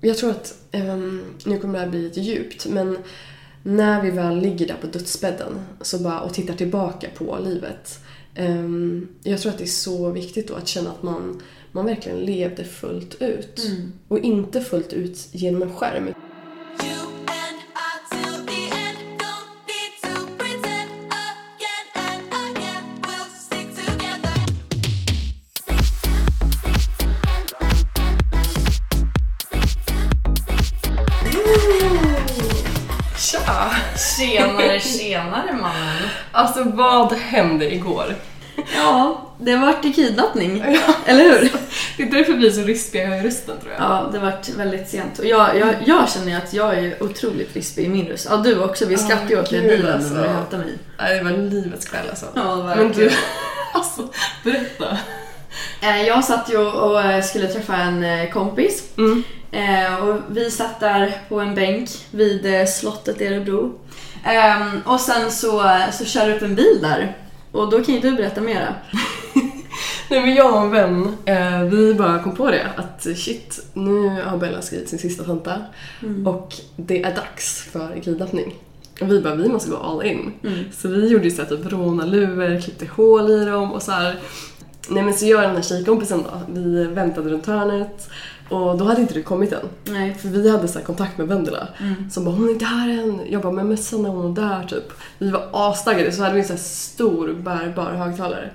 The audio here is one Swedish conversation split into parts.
jag tror att, ehm, nu kommer det här bli lite djupt, men när vi väl ligger där på dödsbädden så bara, och tittar tillbaka på livet. ehm, jag tror att det är så viktigt då att känna att man, man verkligen levde fullt ut. Och inte fullt ut genom en skärm. Vad hände igår? Ja, det vart i kidnappning. Eller hur? Det är därför vi är så rispiga i rösten tror jag. Ja, det vart väldigt sent. Och jag, jag, jag känner att jag är otroligt rispig i min röst. Ja, du också. Vi skrattade ju åt det i bilen alltså. när du hämtade mig. Nej, det var livets kväll alltså. Ja, Men verkligen. du, alltså berätta. Eh, Jag satt ju och eh, skulle träffa en eh, kompis. Mm. Och vi satt där på en bänk vid slottet i Örebro. Ehm, Och sen så, så körde upp en bil där. Och då kan ju du berätta mera. Nej men jag och en vän, eh, vi bara kom på det att shit, nu har Bella skrivit sin sista tenta och det är dags för kidnappning. Och vi bara, vi måste gå all in. Så vi gjorde ju såhär typ rånarluvor, klippte hål i dem och så här. Nej men så jag och den här tjejkompisen då, vi väntade runt hörnet och då hade inte du kommit än. Nej. För vi hade så här kontakt med Vendela som bara “hon är inte här än”. Jag bara “men mössan är hon där” typ. Vi var astaggade så hade vi en så här stor bärbar högtalare.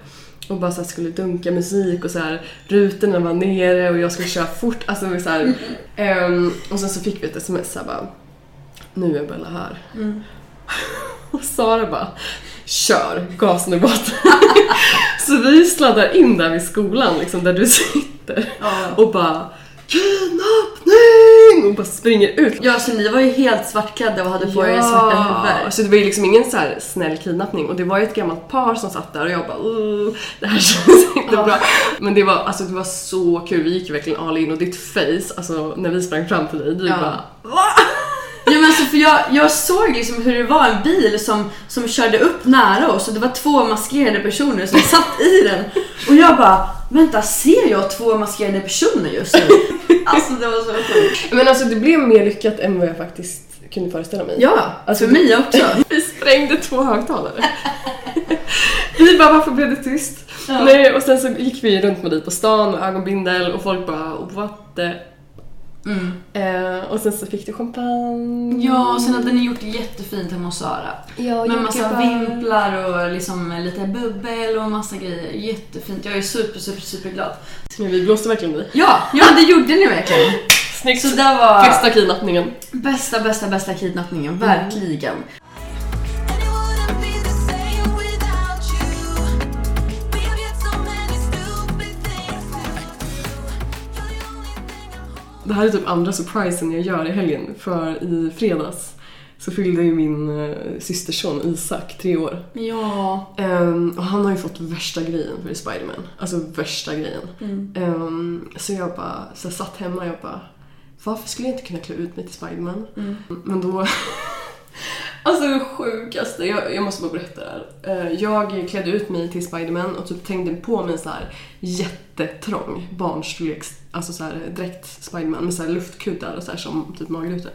Och bara så skulle dunka musik och så här rutorna var nere och jag skulle köra fort. Alltså vi så här, ehm, Och sen så fick vi ett sms så här bara “nu är Bella här”. Och Sara bara “kör, gasen är bort”. så vi sladdar in där vid skolan liksom där du sitter Ja. och bara kidnappning! Och bara springer ut. Ja, så ni var ju helt svartklädda och hade på er svarta huvudar. Så det var ju liksom ingen så här snäll kidnappning. Och det var ju ett gammalt par som satt där och jag bara uh, det här känns inte bra. Men det var, alltså, det var så kul, vi gick verkligen all in. Och ditt face, alltså när vi sprang fram till dig, du bara Ja, men alltså, för jag, jag såg liksom hur det var en bil som, som körde upp nära oss och det var två maskerade personer som satt i den. Och jag bara, vänta ser jag två maskerade personer just nu? Alltså det var så sjukt. Men alltså det blev mer lyckat än vad jag faktiskt kunde föreställa mig. Ja, Alltså, för mig också. Vi sprängde två högtalare. vi bara, varför blev det tyst? Ja. Nej, och sen så gick vi runt med dig på stan med ögonbindel och folk bara, what the... Mm. Eh, och sen så fick du champagne. Ja, och sen hade ni gjort jättefint hemma hos Sara. Ja, Med massa jordgubbar. vimplar och liksom lite bubbel och massa grejer. Jättefint. Jag är super, super, super glad. Men vi blåste verkligen i. Ja, ja det gjorde ni verkligen. Snyggt. Så det var Bästa kidnappningen. bästa, bästa, bästa kidnappningen. Verkligen. And Det här är typ andra surprisen jag gör i helgen. För i fredags så fyllde ju min uh, systerson Isak tre år. Ja. Ehm, och han har ju fått värsta grejen för Spiderman. Alltså värsta grejen. Ehm, så jag bara så jag satt hemma och jag bara varför skulle jag inte kunna klä ut mig till Spiderman? Men då... alltså det sjukaste, jag, jag måste bara berätta det här. Eh, jag klädde ut mig till Spiderman och typ tängde på mig så här jättetrång barnstorleks, alltså så här dräkt Spiderman med så här luftkuddar och så här som typ magrutor.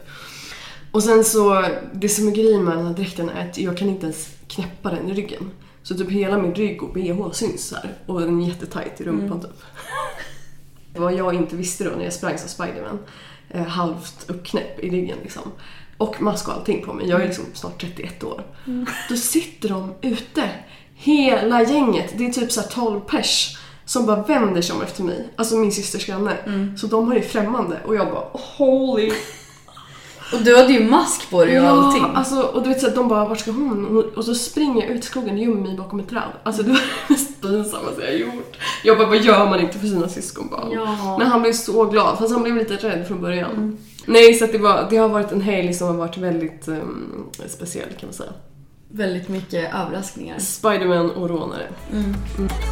Och sen så, det som är grejen med den här dräkten är att jag kan inte ens knäppa den i ryggen. Så typ hela min rygg och bh syns så här och den är jättetajt i rumpan typ. Vad jag inte visste då när jag sprang som Spiderman, eh, halvt uppknäpp i ryggen liksom. Och mask och allting på mig, jag är liksom snart 31 år. Då sitter de ute, hela gänget, det är typ så här 12 pers som bara vänder sig om efter mig. Alltså min systers granne. Så de har ju främmande och jag bara holy Och du hade ju mask på dig och allting. alltså, och du vet såhär, de bara vart ska hon? Och så springer jag ut i skogen och gömmer mig bakom ett träd. Alltså det var det mest pinsammaste jag gjort. Jag bara, vad gör man inte för sina syskonbarn? Ja. Men han blev så glad, fast han blev lite rädd från början. Nej, så det, var, det har varit en helg som har varit väldigt ehm, speciell kan man säga. Väldigt mycket överraskningar. Spiderman och rånare. Thing I'm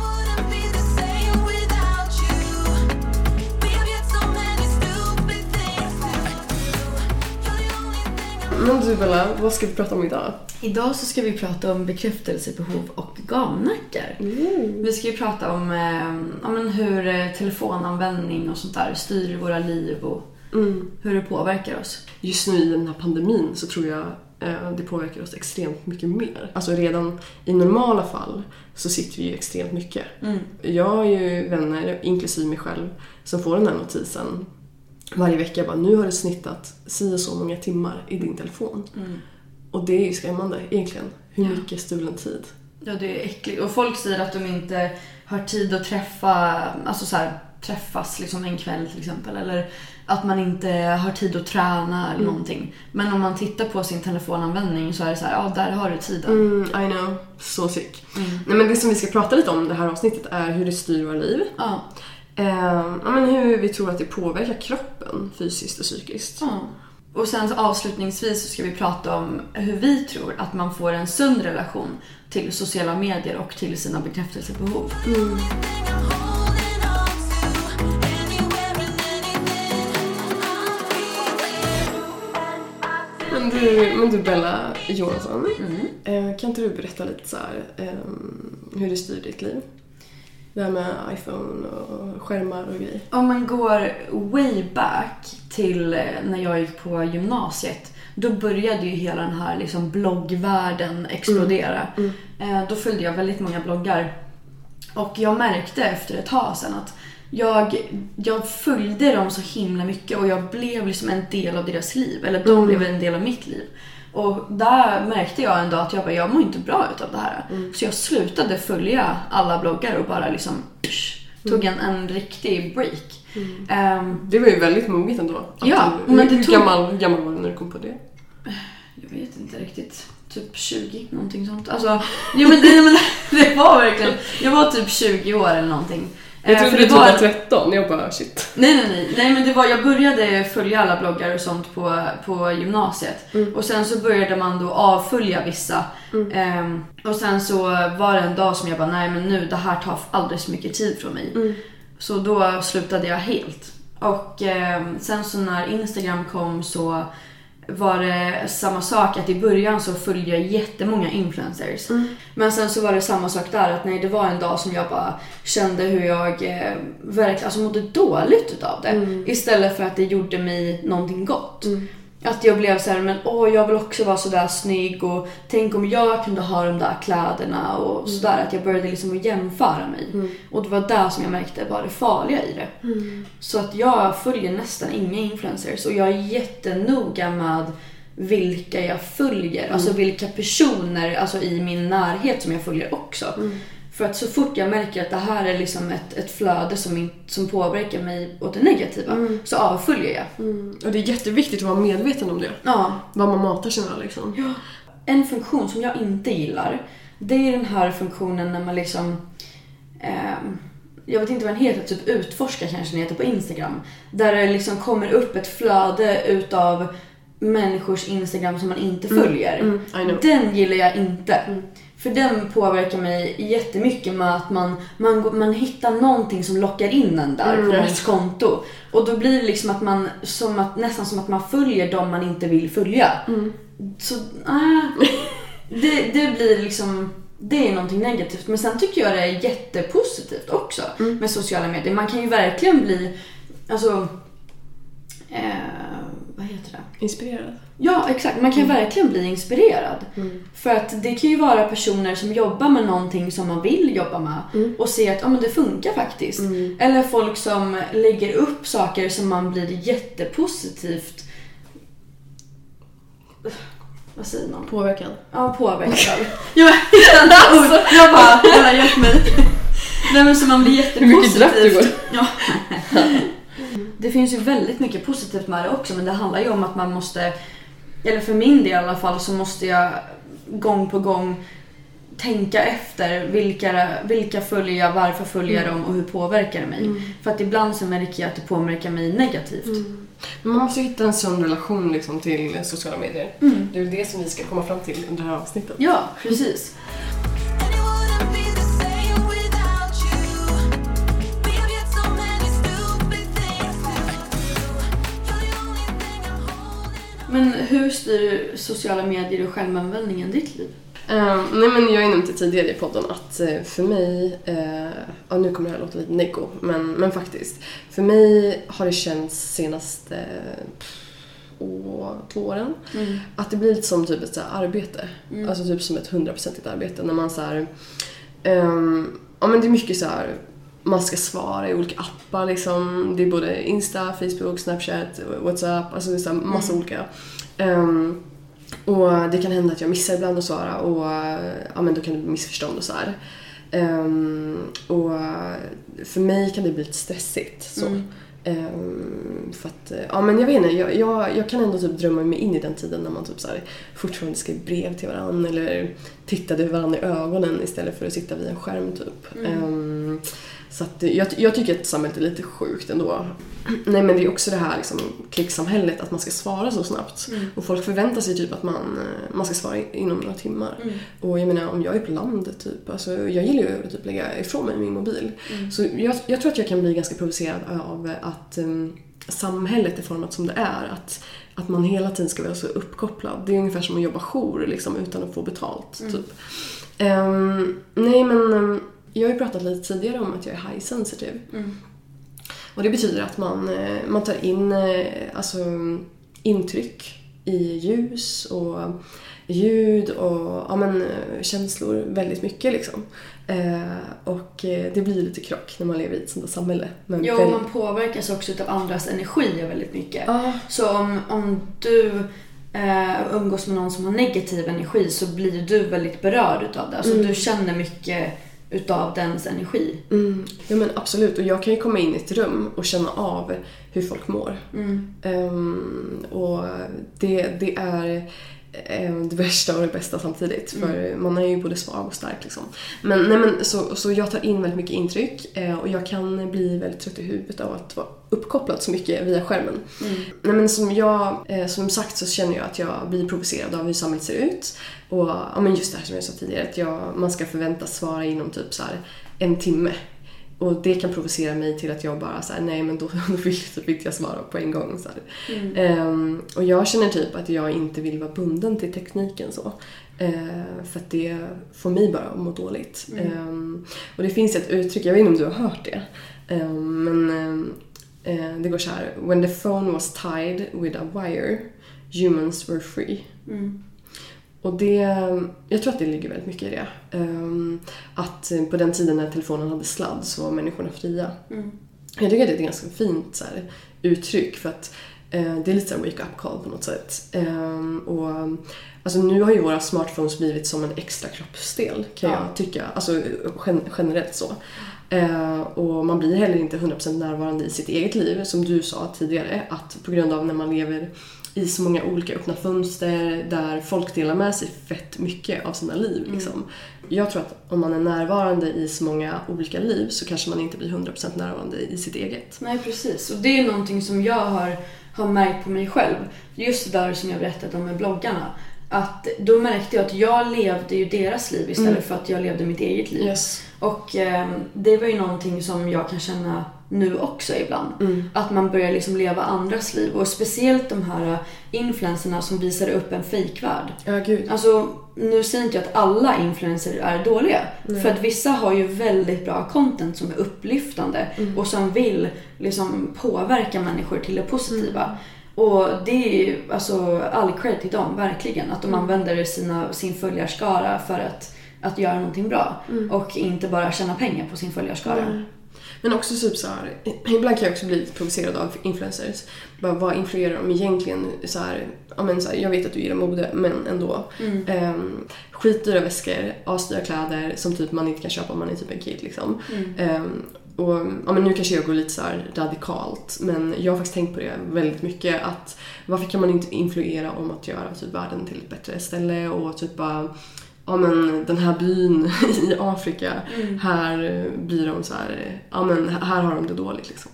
Men du Bella, vad ska vi prata om idag? Idag så ska vi prata om bekräftelsebehov och gamnackar. Vi ska ju prata om eh, men hur eh, telefonanvändning och sånt där styr våra liv och Mm. hur det påverkar oss. Just nu i den här pandemin så tror jag eh, det påverkar oss extremt mycket mer. Alltså redan i normala fall så sitter vi ju extremt mycket. Mm. Jag har ju vänner, inklusive mig själv, som får den här notisen varje vecka. Bara, nu har du snittat si och så många timmar i din telefon. Mm. Och det är ju skrämmande egentligen. Hur Ja. mycket stulen tid. Ja, det är äckligt. Och folk säger att de inte har tid att träffa, alltså så här, träffas liksom en kväll till exempel. Eller att man inte har tid att träna eller någonting. Men om man tittar på sin telefonanvändning så är det så här, ja där har du tiden. Mm, I know. Så sick. Mm. Nej, men det som vi ska prata lite om det här avsnittet är hur det styr våra liv. Ja. Eh, men hur vi tror att det påverkar kroppen fysiskt och psykiskt. ja. Och sen så avslutningsvis så ska vi prata om hur vi tror att man får en sund relation till sociala medier och till sina bekräftelsebehov. thing du, men du Bella Johansson, Mm. eh, kan inte du berätta lite så här, eh, hur det styr ditt liv? Det här med iPhone och skärmar och grejer. Om man går way back till eh, när jag gick på gymnasiet. Då började ju hela den här liksom bloggvärlden explodera. Eh, Då följde jag väldigt många bloggar. Och jag märkte efter ett tag sen att jag, jag följde dem så himla mycket och jag blev liksom en del av deras liv. Eller de blev en del av mitt liv. Och där märkte jag en dag att jag bara, jag mår inte bra utav det här. Så jag slutade följa alla bloggar och bara liksom psh, tog en, en riktig break. Ehm, Det var ju väldigt moget ändå. Att Ja, du, men hur det tog- gammal, gammal var du när du kom på det? jag vet inte riktigt. Typ 20, någonting sånt. Alltså, ja, men, det, men det var verkligen... Jag var typ 20 år eller någonting. Jag Eh, trodde du typ var- var 13. Jag bara shit. Nej, nej, nej. nej men det var, jag började följa alla bloggar och sånt på, på gymnasiet. Och sen så började man då avfölja vissa. Ehm, och sen så var det en dag som jag bara, nej men nu, det här tar alldeles för mycket tid från mig. Så då slutade jag helt. Och ehm, sen så när Instagram kom så var det samma sak att i början så följde jag jättemånga influencers. Men sen så var det samma sak där att nej det var en dag som jag bara kände hur jag eh, verkligen alltså mådde dåligt utav det. Istället för att det gjorde mig någonting gott. Att jag blev så här, men åh jag vill också vara sådär snygg och tänk om jag kunde ha de där kläderna och sådär. Att jag började liksom jämföra mig. Och det var där som jag märkte var det farliga i det. Så att jag följer nästan inga influencers och jag är jättenoga med vilka jag följer. Alltså vilka personer alltså i min närhet som jag följer också. För att så fort jag märker att det här är liksom ett, ett flöde som, in, som påverkar mig åt det negativa så avföljer jag. Mm. Och det är jätteviktigt att vara medveten om det. Ja, Vad man matar sig med liksom. En funktion som jag inte gillar, det är den här funktionen när man liksom... ehm, jag vet inte vad den heter, typ utforska kanske den heter på Instagram. Där det liksom kommer upp ett flöde utav människors Instagram som man inte följer. Mm, know. Den gillar jag inte. För den påverkar mig jättemycket med att man, man, man hittar någonting som lockar in en där Mm, på ens konto. Och då blir det liksom att man, som att, nästan som att man följer dem man inte vill följa. Mm. Så, ah, det, det blir liksom, det är någonting negativt. Men sen tycker jag det är jättepositivt också Mm. med sociala medier. Man kan ju verkligen bli, alltså, eh, vad heter det? Inspirerad. Ja, exakt. Man kan verkligen bli inspirerad. För att det kan ju vara personer som jobbar med någonting som man vill jobba med och ser att ja, men det funkar faktiskt. Eller folk som lägger upp saker som man blir jättepositivt vad säger man? Påverkan. Ja, påverkad. jag hittade inte ord. Jag bara, bara hjälp mig. Nej men så man blir Hur mycket drack du jättepositivt. Ja. Det finns ju väldigt mycket positivt med det också men det handlar ju om att man måste, eller för min del i alla fall så måste jag gång på gång tänka efter vilka, vilka följer jag, varför följer jag dem och hur påverkar det mig. För att ibland så märker jag att det påverkar mig negativt. Men man måste hitta en sund relation liksom, till sociala medier. Mm. Det är det som vi ska komma fram till under det här avsnittet. Ja, precis. Men hur styr sociala medier och självanvändningen ditt liv? Ehm, nej men jag har ju nämnt det tidigare i podden att eh, för mig, uh, ja nu kommer det här låta lite neko, men, men faktiskt. För mig har det känts senaste uh, två åren Mm. att det blir lite som typ ett så arbete. Alltså typ som ett hundraprocentigt arbete när man så här, ehm, ja men det är mycket så här man ska svara i olika appar liksom. Det är både Insta, Facebook, Snapchat, WhatsApp, alltså det är massa olika. Ehm, och det kan hända att jag missar ibland att svara och ja, men då kan det bli missförstånd och så här. Ehm, och för mig kan det bli lite stressigt. Så. Ehm, för att, ja men jag vet inte, jag, jag, jag kan ändå typ drömma mig in i den tiden när man typ så här fortfarande skrev brev till varandra eller tittade varandra i ögonen istället för att sitta vid en skärm typ. Ehm, så att jag, jag tycker att samhället är lite sjukt ändå. Nej men det är också det här liksom, klicksamhället, att man ska svara så snabbt. Och folk förväntar sig typ att man, eh, man ska svara inom några timmar. Och jag menar om jag är på landet typ, alltså, jag gillar ju att typ lägga ifrån mig min mobil. Så jag, jag tror att jag kan bli ganska provocerad av att um, samhället är format som det är. Att, att man hela tiden ska vara så uppkopplad. Det är ungefär som att jobba jour liksom, utan att få betalt. Typ. Ehm, nej men ehm, jag har ju pratat lite tidigare om att jag är high sensitive. Och det betyder att man, eh, man tar in eh, alltså, intryck i ljus och ljud och ja, men, eh, känslor väldigt mycket. Liksom. Eh, och eh, det blir lite krock när man lever i ett sånt där samhälle. Men och väldigt- man påverkas också av andras energier väldigt mycket. Ja. Så om, om du eh, umgås med någon som har negativ energi så blir du väldigt berörd utav det. Alltså du känner mycket utav dens energi. Mm, ja men absolut, och jag kan ju komma in i ett rum och känna av hur folk mår. Ehm, och det, det är det värsta och det bästa samtidigt. För man är ju både svag och stark liksom. Men, nej, men, så, så jag tar in väldigt mycket intryck eh, och jag kan bli väldigt trött i huvudet av att vara uppkopplad så mycket via skärmen. Nej, men som, jag, eh, som sagt så känner jag att jag blir provocerad av hur samhället ser ut. Och ja, men just det här som jag sa tidigare, att jag, man ska förväntas svara inom typ så en timme. Och det kan provocera mig till att jag bara säger nej men då, då vill typ inte jag svara på en gång. Så här. Ehm, och jag känner typ att jag inte vill vara bunden till tekniken så. Ehm, för att det får mig bara att må dåligt. Ehm, och det finns ett uttryck, jag vet inte om du har hört det. Ehm, men eh, det går så här. When the phone was tied with a wire, humans were free. Och det, jag tror att det ligger väldigt mycket i det. Ehm, att på den tiden när telefonen hade sladd så var människorna fria. Jag tycker att det är ett ganska fint så här, uttryck för att eh, det är lite så här wake up call på något sätt. Ehm, och, alltså, nu har ju våra smartphones blivit som en extra kroppsdel kan Ja. jag tycka. Alltså gen- generellt så. Eh, och man blir heller inte 100% närvarande i sitt eget liv som du sa tidigare att på grund av när man lever i så många olika öppna fönster där folk delar med sig fett mycket av sina liv. Liksom. Jag tror att om man är närvarande i så många olika liv så kanske man inte blir 100% närvarande i sitt eget. Nej precis, och det är någonting som jag har, har märkt på mig själv. Just det där som jag berättade om med bloggarna. Att då märkte jag att jag levde ju deras liv istället för att jag levde mitt eget liv. Yes. Och eh, det var ju någonting som jag kan känna nu också ibland. Att man börjar liksom leva andras liv. Och speciellt de här influencerna som visar upp en fejkvärld. Ja, gud. Alltså, nu säger inte jag att alla influencers är dåliga. För att vissa har ju väldigt bra content som är upplyftande och som vill liksom påverka människor till det positiva. Och det är ju alltså all cred till dem, verkligen. Att de använder sina, sin följarskara för att, att göra någonting bra. Och inte bara tjäna pengar på sin följarskara. Men också typ så här, ibland kan jag också bli provocerad av influencers. Bara, vad influerar de egentligen? Så här, ja, men så här, jag vet att du gillar mode, men ändå. Um, skitdyra väskor, asdyra kläder som typ man inte kan köpa om man är typ en kid. Liksom. Ehm, och, ja, men nu kanske jag går lite så radikalt, men jag har faktiskt tänkt på det väldigt mycket. att Varför kan man inte influera om att göra typ världen till ett bättre ställe och typ bara ja men den här byn i Afrika, här blir de så här, ja men här har de det dåligt liksom.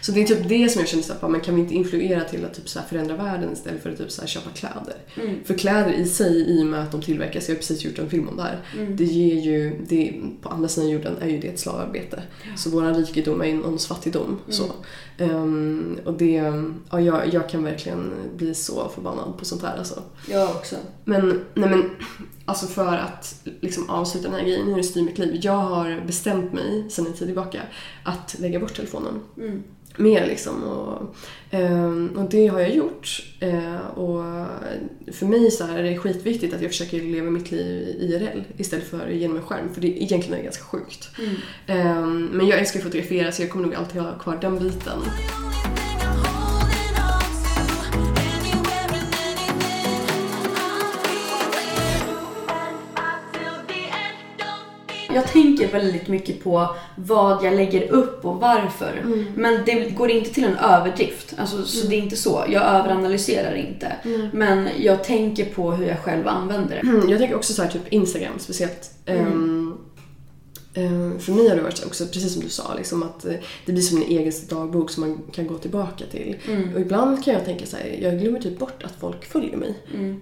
Så det är typ det som jag känner såhär, men kan vi inte influera till att typ så förändra världen istället för att typ så köpa kläder? För kläder i sig, i och med att de tillverkas, jag har precis gjort en film om det här, det ger ju, det, på andra sidan jorden är ju det ett slavarbete. Så våran rikedom är ju någons fattigdom. Så. Ehm, och det, ja, jag, jag kan verkligen bli så förbannad på sånt här alltså. Jag också. Men, nej men, alltså för att liksom avsluta den här grejen, hur det styr mitt liv. Jag har bestämt mig sedan en tid tillbaka att lägga bort telefonen. Mm. Mer liksom. Och, ehm, och det har jag gjort. Eh, och för mig så är det skitviktigt att jag försöker leva mitt liv IRL istället för genom en skärm. För det egentligen är det ganska sjukt. Mm. Ehm, men jag älskar att fotografera så jag kommer nog alltid ha kvar den biten. Jag tänker väldigt mycket på vad jag lägger upp och varför. Mm. Men det går inte till en överdrift. Alltså, så det är inte så. Jag överanalyserar inte. Men jag tänker på hur jag själv använder det. Mm, Jag tänker också så här, typ Instagram speciellt. Ehm, ehm, för mig har det varit också, precis som du sa, liksom att eh, det blir som en egen dagbok som man kan gå tillbaka till. Och ibland kan jag tänka så här, jag glömmer typ bort att folk följer mig.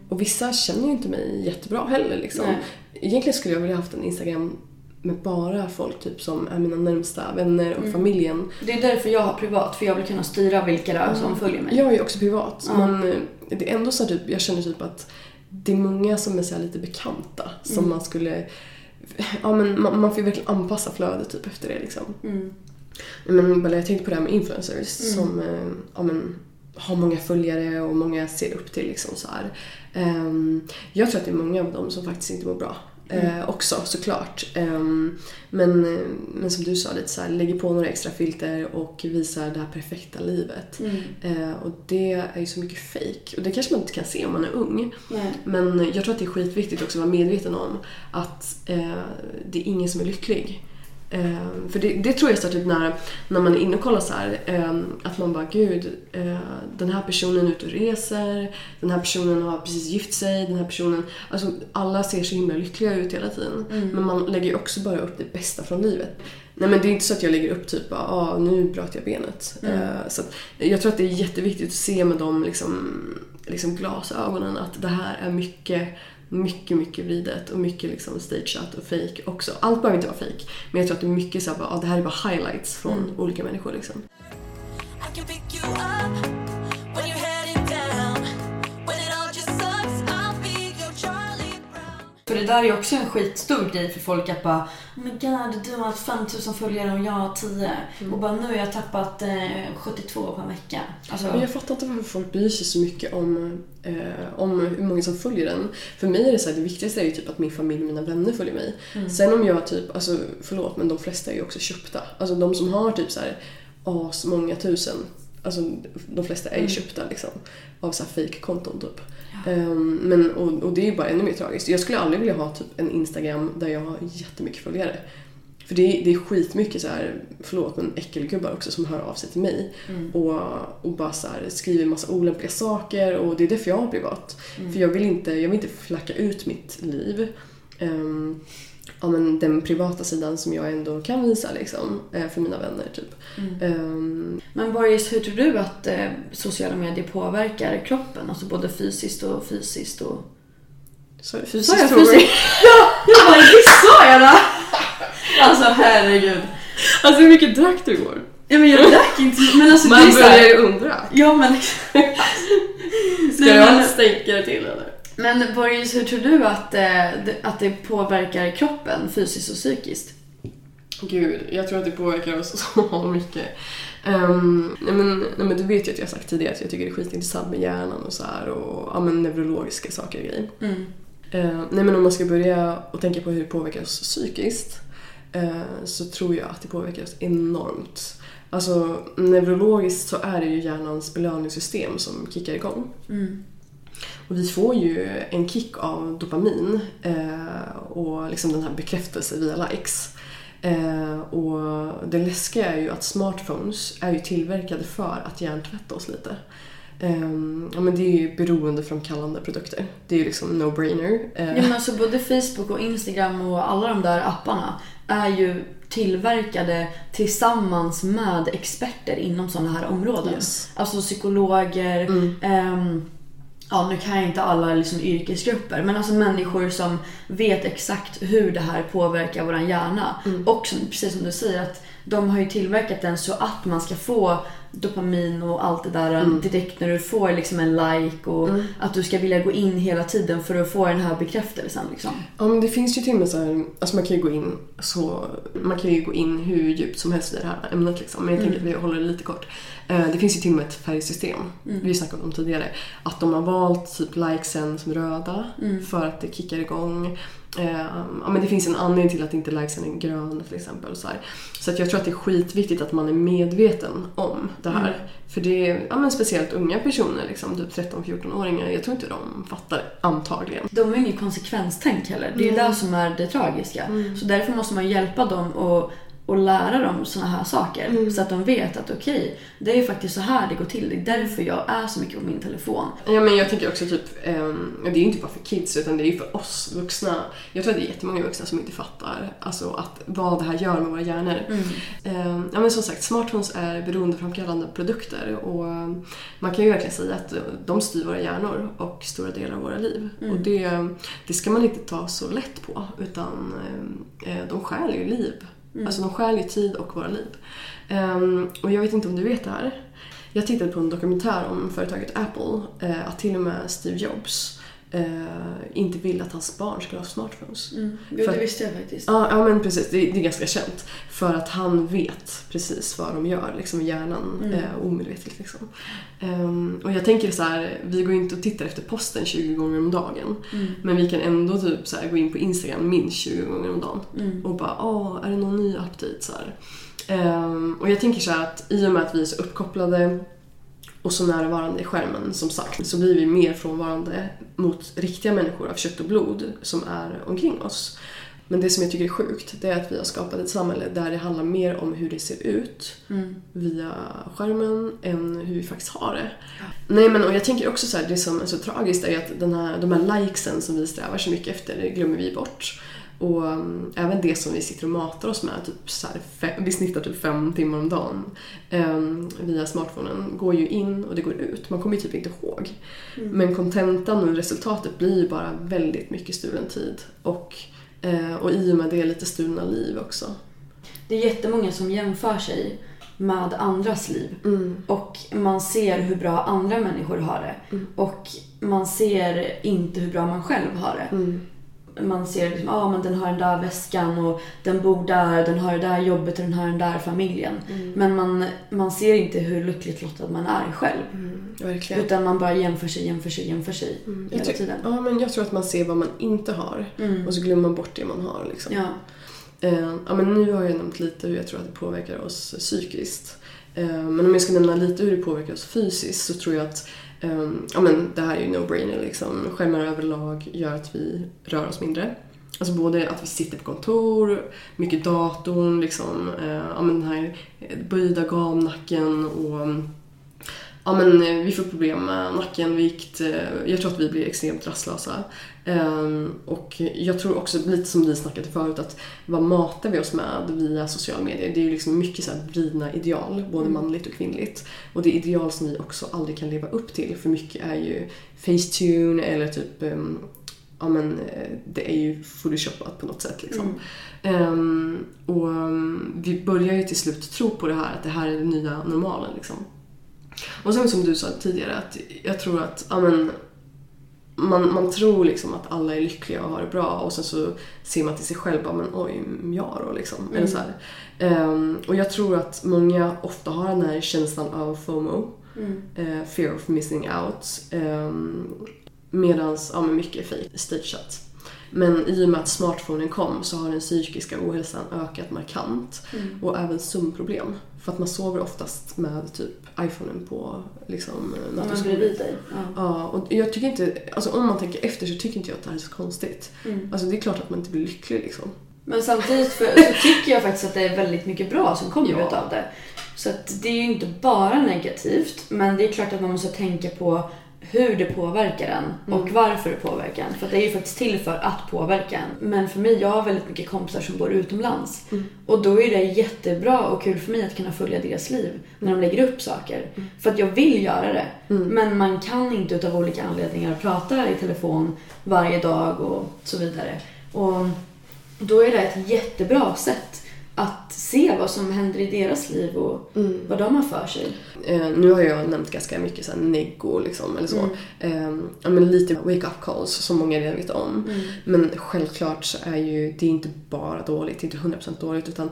Och vissa känner ju inte mig jättebra heller. Liksom. Nej. Egentligen skulle jag vilja haft en Instagram med bara folk typ som är mina närmsta vänner och familjen. Det är därför jag har privat. För jag vill kunna styra vilka det är som följer mig. Jag är också privat, Ja. men eh, det är ändå så typ, jag känner typ att det är många som är så lite bekanta som Mm. man skulle... Ja men man, man får ju verkligen anpassa flödet typ efter det liksom. Mm. Men jag tänkte på det här med influencers som eh, ja, men, har många följare och många ser upp till liksom så här. Ehm, jag tror att det är många av dem som faktiskt inte mår bra. Eh, också såklart. Ehm, men, eh, men som du sa, lite så här, lägger på några extra filter och visar det här perfekta livet. Mm. Eh, och det är ju så mycket fake. Och det kanske man inte kan se om man är ung. Nej. Men jag tror att det är skitviktigt också att vara medveten om att eh, det är ingen som är lycklig. Eh, för det, det tror jag här, typ när, när man är inne och kollar så här, eh, att man bara gud, eh, den här personen är ute och reser, den här personen har precis gift sig, den här personen, alltså alla ser så himla lyckliga ut hela tiden. Men man lägger ju också bara upp det bästa från livet. Nej men det är inte så att jag lägger upp typ bara, ah, nu bröt jag benet. Eh, så att, jag tror att det är jätteviktigt att se med de liksom, liksom glasögonen att det här är mycket mycket, mycket vridet och mycket liksom stageat och fake också. Allt behöver inte vara fake. Men jag tror att det är mycket så här, bara, ah, det här är bara highlights från olika människor liksom. Det där är också en skitstor grej för folk att bara Oh my god, du har 5000 följare och jag har 10. Och bara nu har jag tappat eh, 72 på en vecka. Alltså, Men jag fattar inte varför folk bryr sig så mycket om, eh, om hur många som följer den. För mig är det så här, det viktigaste är ju typ att min familj och mina vänner följer mig. Sen om jag typ, alltså förlåt men de flesta är ju också köpta. Alltså de som har typ så här as många tusen, alltså de flesta är ju köpta liksom. Av så här fake-konton typ. Ehm, men, och, och det är ju bara ännu mer tragiskt. Jag skulle aldrig vilja ha typ en Instagram där jag har jättemycket följare. För det är, det är skitmycket så här, förlåt men äckelgubbar också som hör av sig till mig och, och bara så här, skriver massa olämpliga saker och det är därför jag har privat. För jag vill, inte, jag vill inte flacka ut mitt liv. Um, ja, men den privata sidan som jag ändå kan visa liksom, eh, för mina vänner. Typ. Ehm, Men Boris, hur tror du att eh, sociala medier påverkar kroppen? Alltså både fysiskt och fysiskt och... så, Sa fysiskt jag frågor. fysiskt? Ja! Jag bara, visst sa jag det? Alltså herregud. Alltså hur mycket drack du igår? Ja men jag drack inte, men alltså det Man är börjar ju undra. Ja men... Ska Nej, jag men- stänka det till eller? Men Boris, hur tror du att, eh, att det påverkar kroppen fysiskt och psykiskt? Gud, jag tror att det påverkar oss så mycket. Um, nej, men, nej men du vet ju att jag har sagt tidigare att jag tycker det är skitintressant med hjärnan och så här och ja, men neurologiska saker och grejer. Mm. Eh, nej men om man ska börja och tänka på hur det påverkar oss psykiskt eh, så tror jag att det påverkar oss enormt. Alltså neurologiskt så är det ju hjärnans belöningssystem som kickar igång. Mm. Och vi får ju en kick av dopamin eh, och liksom den här bekräftelsen via likes. Eh, och det läskiga är ju att smartphones är ju tillverkade för att hjärntvätta oss lite. Eh, ja, men det är ju beroendeframkallande produkter. Det är ju liksom no-brainer. Ja, men alltså både Facebook och Instagram och alla de där apparna är ju tillverkade tillsammans med experter inom sådana här områden. Yes. Alltså psykologer, Mm. ehm, ja nu kan jag inte alla liksom yrkesgrupper, men alltså människor som vet exakt hur det här påverkar våran hjärna. Mm. Och som, precis som du säger, att de har ju tillverkat den så att man ska få dopamin och allt det där Mm. direkt när du får liksom en like och att du ska vilja gå in hela tiden för att få den här bekräftelsen. Liksom. Ja men det finns ju till och med så här, alltså man kan ju gå in så, man kan ju gå in hur djupt som helst i det här ämnet liksom. Men jag tänker att vi håller det lite kort. Eh, Det finns ju till och med ett färgsystem, vi snackade om tidigare. Att de har valt typ likesen som röda för att det kickar igång. Eh, ja, men det finns en anledning till att inte likesen är gröna till exempel. Så, här. så att jag tror att det är skitviktigt att man är medveten om det här. För det är ja, men speciellt unga personer, liksom, typ 13-14-åringar, jag tror inte de fattar antagligen. De har ju inget konsekvenstänk heller. Det är ju det som är det tragiska. Så därför måste man hjälpa dem och, och lära dem såna här saker. Så att de vet att okej, det är ju faktiskt så här det går till. Det är därför jag är så mycket på min telefon. Ja men jag tänker också typ, ehm, det är ju inte bara för kids utan det är ju för oss vuxna. Jag tror att det är jättemånga vuxna som inte fattar alltså att, vad det här gör med våra hjärnor. Ehm, ja men som sagt, smartphones är beroendeframkallande produkter och ehm, man kan ju verkligen säga att de styr våra hjärnor och stora delar av våra liv. Och det, det ska man inte ta så lätt på utan eh, de stjäl ju liv. Mm. Alltså de stjäl ju tid och våra liv. Um, och jag vet inte om du vet det här. Jag tittade på en dokumentär om företaget Apple, eh, att till och med Steve Jobs inte vill att hans barn ska ha smartphones. Jo, För- det visste jag faktiskt. Ja, ja men precis, det, det är ganska känt. För att han vet precis vad de gör liksom, i hjärnan, eh, omedvetet. Liksom. Ehm, och jag tänker så här, vi går inte och tittar efter posten 20 gånger om dagen. Men vi kan ändå typ så här, gå in på Instagram minst 20 gånger om dagen. Och bara, åh, är det någon ny update? Så. Ehm, och jag tänker så här att i och med att vi är så uppkopplade och så närvarande i skärmen som sagt så blir vi mer frånvarande mot riktiga människor av kött och blod som är omkring oss. Men det som jag tycker är sjukt det är att vi har skapat ett samhälle där det handlar mer om hur det ser ut via skärmen än hur vi faktiskt har det. Nej men och jag tänker också så här, det som är så tragiskt är att den här, de här likesen som vi strävar så mycket efter, glömmer vi bort. Och um, även det som vi sitter och matar oss med, typ så här, fem, vi snittar typ fem timmar om dagen um, via smartphonen, går ju in och det går ut. Man kommer ju typ inte ihåg. Men kontentan och resultatet blir ju bara väldigt mycket stulen tid. Och, eh, och i och med det lite stulna liv också. Det är jättemånga som jämför sig med andras liv. Och man ser hur bra andra människor har det. Och man ser inte hur bra man själv har det. Man ser liksom, ah, men den har den där väskan och den bor där, den har det där jobbet och den har den där familjen. Men man, man ser inte hur lyckligt lottad man är själv. Verkligen. Utan man bara jämför sig, jämför sig, jämför sig Jag hela tiden. Ja, men jag tror att man ser vad man inte har och så glömmer man bort det man har. Liksom. Ja. Eh, ja, men nu har jag nämnt lite hur jag tror att det påverkar oss psykiskt. Eh, men om jag ska nämna lite hur det påverkar oss fysiskt så tror jag att um, ja, men det här är ju no-brainer. Liksom. Skärmar överlag gör att vi rör oss mindre. Alltså både att vi sitter på kontor, mycket datorn, liksom, eh, ja, men den här böjda gamnacken och Ja men eh, vi får problem med nacken, vikt. eh, Jag tror att vi blir extremt rastlösa. Ehm, Och jag tror också, lite som vi snackade förut, att vad matar vi oss med via sociala medier? Det är ju liksom mycket så här vridna ideal, både manligt och kvinnligt. Och det är ideal som vi också aldrig kan leva upp till, för mycket är ju Facetune eller typ ehm, Ja men eh, det är ju photoshopat på något sätt liksom. Ehm, och ehm, vi börjar ju till slut tro på det här, att det här är den nya normalen liksom. Och sen som du sa tidigare, att jag tror att ja, men, man, man tror liksom att alla är lyckliga och har det bra och sen så ser man till sig själv bara, men oj, jag då liksom. Eller så här. Ehm, och jag tror att många ofta har den här känslan av FOMO, eh, fear of missing out. Um, Medan ja, men mycket är fake, stageat. Men i och med att smartphonen kom så har den psykiska ohälsan ökat markant. Och även sömnproblem. För att man sover oftast med typ iPhonen på liksom, nattduksbordet. dig. Ja. Ja, och jag tycker inte, alltså om man tänker efter så tycker inte jag att det här är så konstigt. Mm. Alltså det är klart att man inte blir lycklig liksom. Men samtidigt för, så tycker jag faktiskt att det är väldigt mycket bra som kommer Ja. utav det. Så att det är ju inte bara negativt, men det är klart att man måste tänka på hur det påverkar en och varför det påverkar en. För det är ju faktiskt till för att påverka en. Men för mig, jag har väldigt mycket kompisar som bor utomlands. Och då är det jättebra och kul för mig att kunna följa deras liv när de lägger upp saker. För att jag vill göra det. Men man kan inte utav olika anledningar prata i telefon varje dag och så vidare. Och då är det ett jättebra sätt att se vad som händer i deras liv och vad de har för sig. Eh, nu har jag nämnt ganska mycket så här neggo liksom, eller så. Eh, ja, men lite wake-up calls som många redan vet om. Men självklart så är ju det är inte bara dåligt, det är inte 100% dåligt utan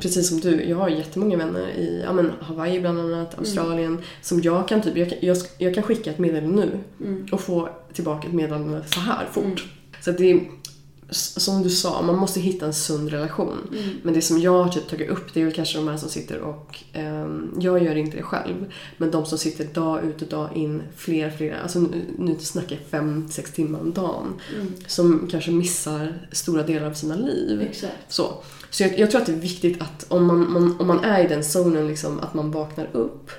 Precis som du, jag har jättemånga vänner i ja, men Hawaii bland annat, Australien som jag kan typ, jag kan, jag, jag kan skicka ett meddelande nu och få tillbaka ett meddelande så här fort. Så att det som du sa, man måste hitta en sund relation. Men det som jag har typ tagit upp det är väl kanske de här som sitter och, ehm, jag gör inte det själv, men de som sitter dag ut och dag in, flera, flera, alltså nu, nu snackar jag fem, sex timmar om dagen. Som kanske missar stora delar av sina liv. Exakt. Så, så jag, jag tror att det är viktigt att om man, man, om man är i den zonen, liksom, att man vaknar upp.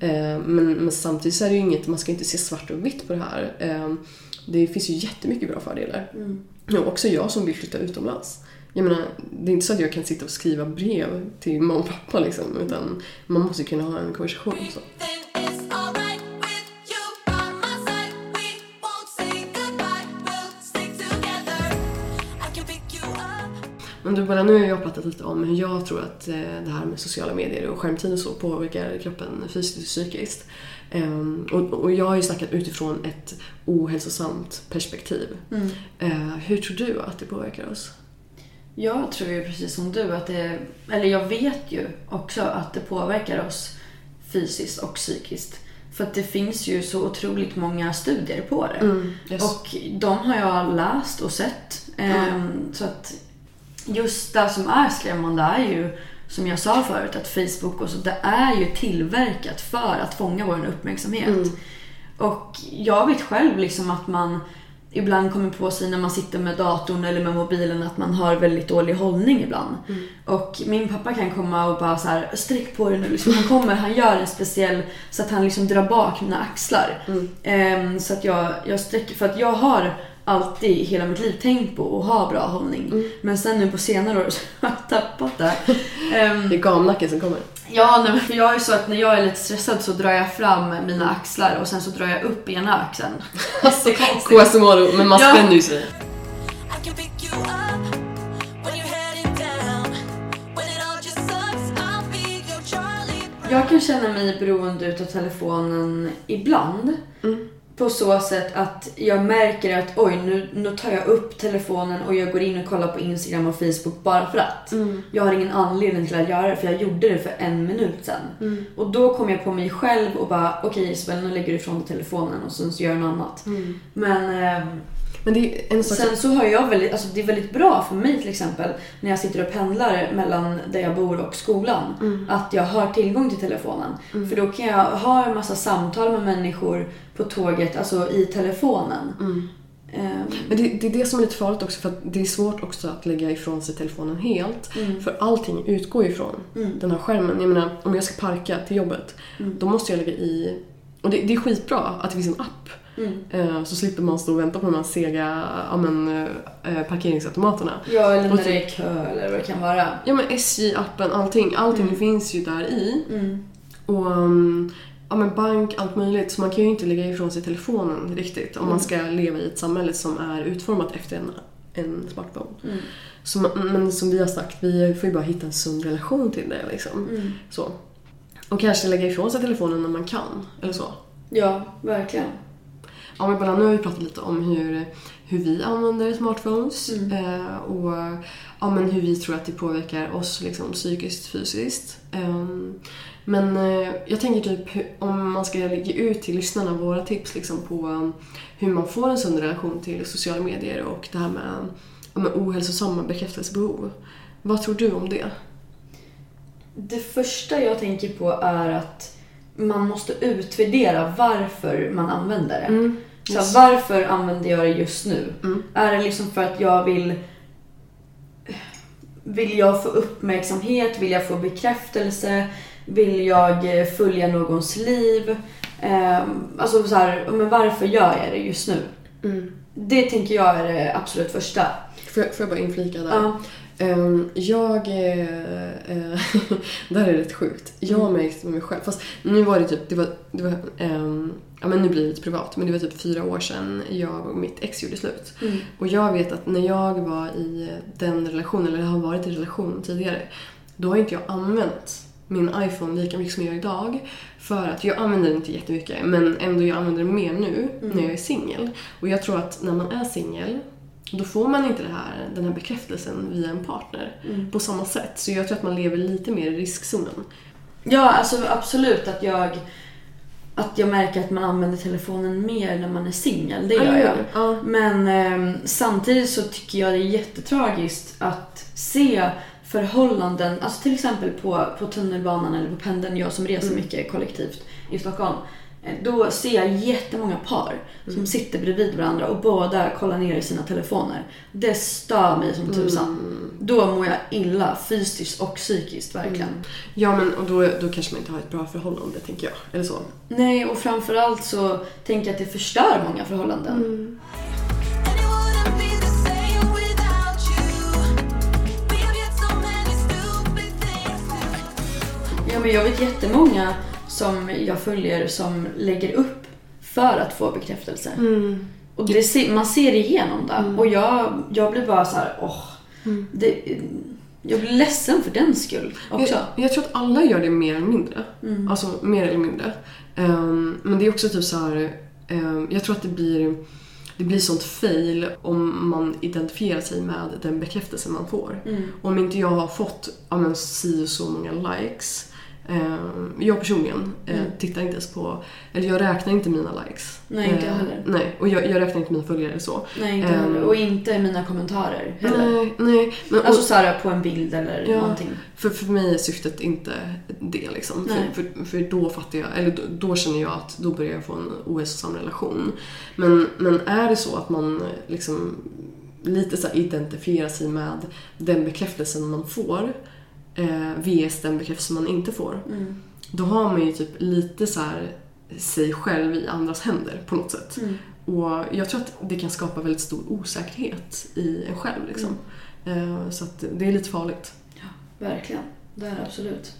Eh, men, men samtidigt så är det ju inget, man ska inte se svart och vitt på det här. Eh, det finns ju jättemycket bra fördelar. Ja, också jag som vill flytta utomlands. Jag menar, det är inte så att jag kan sitta och skriva brev till mamma och pappa liksom, utan man måste kunna ha en konversation. Så. Men du, bara nu har jag pratat lite om hur jag tror att eh, det här med sociala medier och skärmtid och så påverkar kroppen fysiskt och psykiskt. Ehm, och, och jag har ju snackat utifrån ett ohälsosamt perspektiv. Eh, hur tror du att det påverkar oss? Jag tror ju precis som du att det, eller jag vet ju också att det påverkar oss fysiskt och psykiskt. För att det finns ju så otroligt många studier på det. yes. Och de har jag läst och sett. Ehm, Så att just det som är skrämmande är ju, som jag sa förut, att Facebook och så, det är ju tillverkat för att fånga vår uppmärksamhet. Och jag vet själv liksom att man ibland kommer på sig när man sitter med datorn eller med mobilen att man har väldigt dålig hållning ibland. Och min pappa kan komma och bara så här, sträck på dig nu. Liksom, han kommer, han gör en speciell så att han liksom drar bak mina axlar. Ehm, så att jag, jag sträcker, för att jag har alltid i hela mitt liv tänkt på att ha bra hållning. Men sen nu på senare år så har jag tappat det. Ehm, Det är gamnacken som kommer. Ja, nej, för jag är så att när jag är lite stressad så drar jag fram mina axlar och sen så drar jag upp ena axeln. Jättekonstigt. KSMoro, men man spänner ju sig. Jag kan känna mig beroende utav telefonen ibland. På så sätt att jag märker att oj, nu, nu tar jag upp telefonen och jag går in och kollar på Instagram och Facebook bara för att. Jag har ingen anledning till att göra det för jag gjorde det för en minut sedan. Och då kom jag på mig själv och bara okej Isabel, nu lägger du ifrån dig telefonen och sen så gör du något annat. Men ehm, Men det är en sak Sen så har jag väldigt, alltså det är väldigt bra för mig till exempel när jag sitter och pendlar mellan där jag bor och skolan. Att jag har tillgång till telefonen. För då kan jag ha en massa samtal med människor på tåget, alltså i telefonen. Ehm, Men det, det är det som är lite farligt också för att det är svårt också att lägga ifrån sig telefonen helt. För allting utgår ifrån den här skärmen. Jag menar, om jag ska parka till jobbet, då måste jag lägga i... Och det, det är skitbra att det finns en app. Eh, Så slipper man stå och vänta på de här sega ja, men, eh, parkeringsautomaterna. ja, eller Och när typ- det är kö eller vad det kan vara. Ja men SJ-appen, allting. Allting finns ju där i. Och um, ja, men bank, allt möjligt. Så man kan ju inte lägga ifrån sig telefonen riktigt om man ska leva i ett samhälle som är utformat efter en, en smartphone. Så, man- men som vi har sagt, vi får ju bara hitta en sund relation till det. Liksom. Så. Och kanske lägga ifrån sig telefonen när man kan. Eller så. Ja, verkligen. Ja, men bara nu har vi pratat lite om hur, hur vi använder smartphones eh, och ja, men hur vi tror att det påverkar oss liksom, psykiskt, fysiskt. Ehm, men eh, jag tänker typ om man ska ge ut till lyssnarna våra tips liksom, på um, hur man får en sund relation till sociala medier och det här med, med ohälsosamma bekräftelsebehov. Vad tror du om det? Det första jag tänker på är att man måste utvärdera varför man använder det. Så Yes. varför använder jag det just nu? Mm. Är det liksom för att jag vill Vill jag få uppmärksamhet? Vill jag få bekräftelse? Vill jag eh, följa någons liv? Ehm, alltså så här, men varför gör jag det just nu? Det tänker jag är det absolut första. Får jag, får jag bara inflika där? Ja. Ehm, jag... Eh, det här är rätt sjukt. Jag har märkt med mig själv. Fast nu var det typ... Det var, det var, ehm, ja, men nu blir det lite privat. Men det var typ fyra år sedan jag och mitt ex gjorde slut. Och jag vet att när jag var i den relationen, eller har varit i relation tidigare, då har inte jag använt min iPhone lika mycket som jag gör idag. För att jag använder den inte jättemycket men ändå jag använder den mer nu när jag är singel. Och jag tror att när man är singel då får man inte här, den här bekräftelsen via en partner på samma sätt. Så jag tror att man lever lite mer i riskzonen. Ja, alltså absolut att jag att jag märker att man använder telefonen mer när man är singel. Det gör jag. Ja. Men eh, samtidigt så tycker jag det är jättetragiskt att se förhållanden, alltså till exempel på, på tunnelbanan eller på pendeln, jag som reser mycket kollektivt i Stockholm. Eh, Då ser jag jättemånga par som sitter bredvid varandra och båda kollar ner i sina telefoner. Det stör mig som tusan. Då mår jag illa fysiskt och psykiskt verkligen. Ja men och då, då kanske man inte har ett bra förhållande tänker jag. Eller så. Nej, och framförallt så tänker jag att det förstör många förhållanden. Do. Ja, men jag vet jättemånga som jag följer som lägger upp för att få bekräftelse. Och det, man ser igenom det. Och jag, jag blir bara så här, åh. Det, jag blir ledsen för den skull också. Jag, jag tror att alla gör det mer eller mindre. Alltså mer eller mindre. Ehm, men det är också typ så här. ehm, jag tror att det blir det blir sånt fail om man identifierar sig med den bekräftelse man får. Om inte jag har fått ja, men, si och så många likes. Ehm, jag personligen eh, tittar inte ens på, eller jag räknar inte mina likes. Nej, inte jag Eh, heller. Nej, och jag, jag räknar inte mina följare så. Nej, inte Ehm, heller. Och inte mina kommentarer heller. Nej, nej. Men, och- Alltså såhär på en bild eller Ja. någonting. För, för mig är syftet inte det liksom. Nej. För, för, för då fattar jag, eller då, då känner jag att då börjar jag få en ohälsosam relation. Men, men är det så att man liksom lite så identifierar sig med den bekräftelsen man får eh, vs den bekräftelsen man inte får. Då har man ju typ lite så här sig själv i andras händer på något sätt. Och jag tror att det kan skapa väldigt stor osäkerhet i en själv liksom. Eh, så det är lite farligt. Verkligen. Det är det absolut.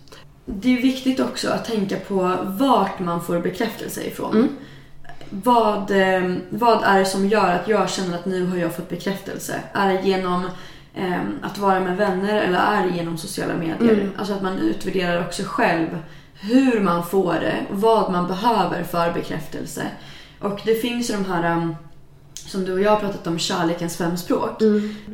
Det är viktigt också att tänka på vart man får bekräftelse ifrån. Mm. Vad, eh, vad är det som gör att jag känner att nu har jag fått bekräftelse? Är det genom att vara med vänner eller är genom sociala medier? Mm. Alltså att man utvärderar också själv hur man får det och vad man behöver för bekräftelse. Och det finns ju de här um, som du och jag har pratat om, kärlekens fem språk.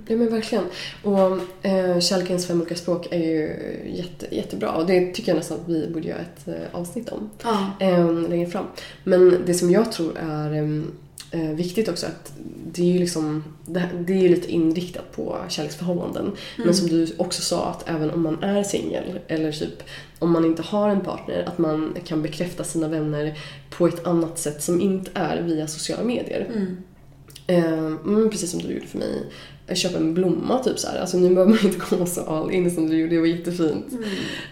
Ja men verkligen. Och eh, Kärlekens fem olika språk är ju jätte, jättebra och det tycker jag nästan att vi borde göra ett eh, avsnitt om Ja. eh, längre fram. Men det som jag tror är eh, viktigt också att det är ju liksom, det, det är ju lite inriktat på kärleksförhållanden. Men som du också sa att även om man är singel eller typ om man inte har en partner att man kan bekräfta sina vänner på ett annat sätt som inte är via sociala medier. Eh, mm, precis som du gjorde för mig. Köper en blomma typ så här. Alltså nu behöver man inte gå så all in som du gjorde, det var jättefint.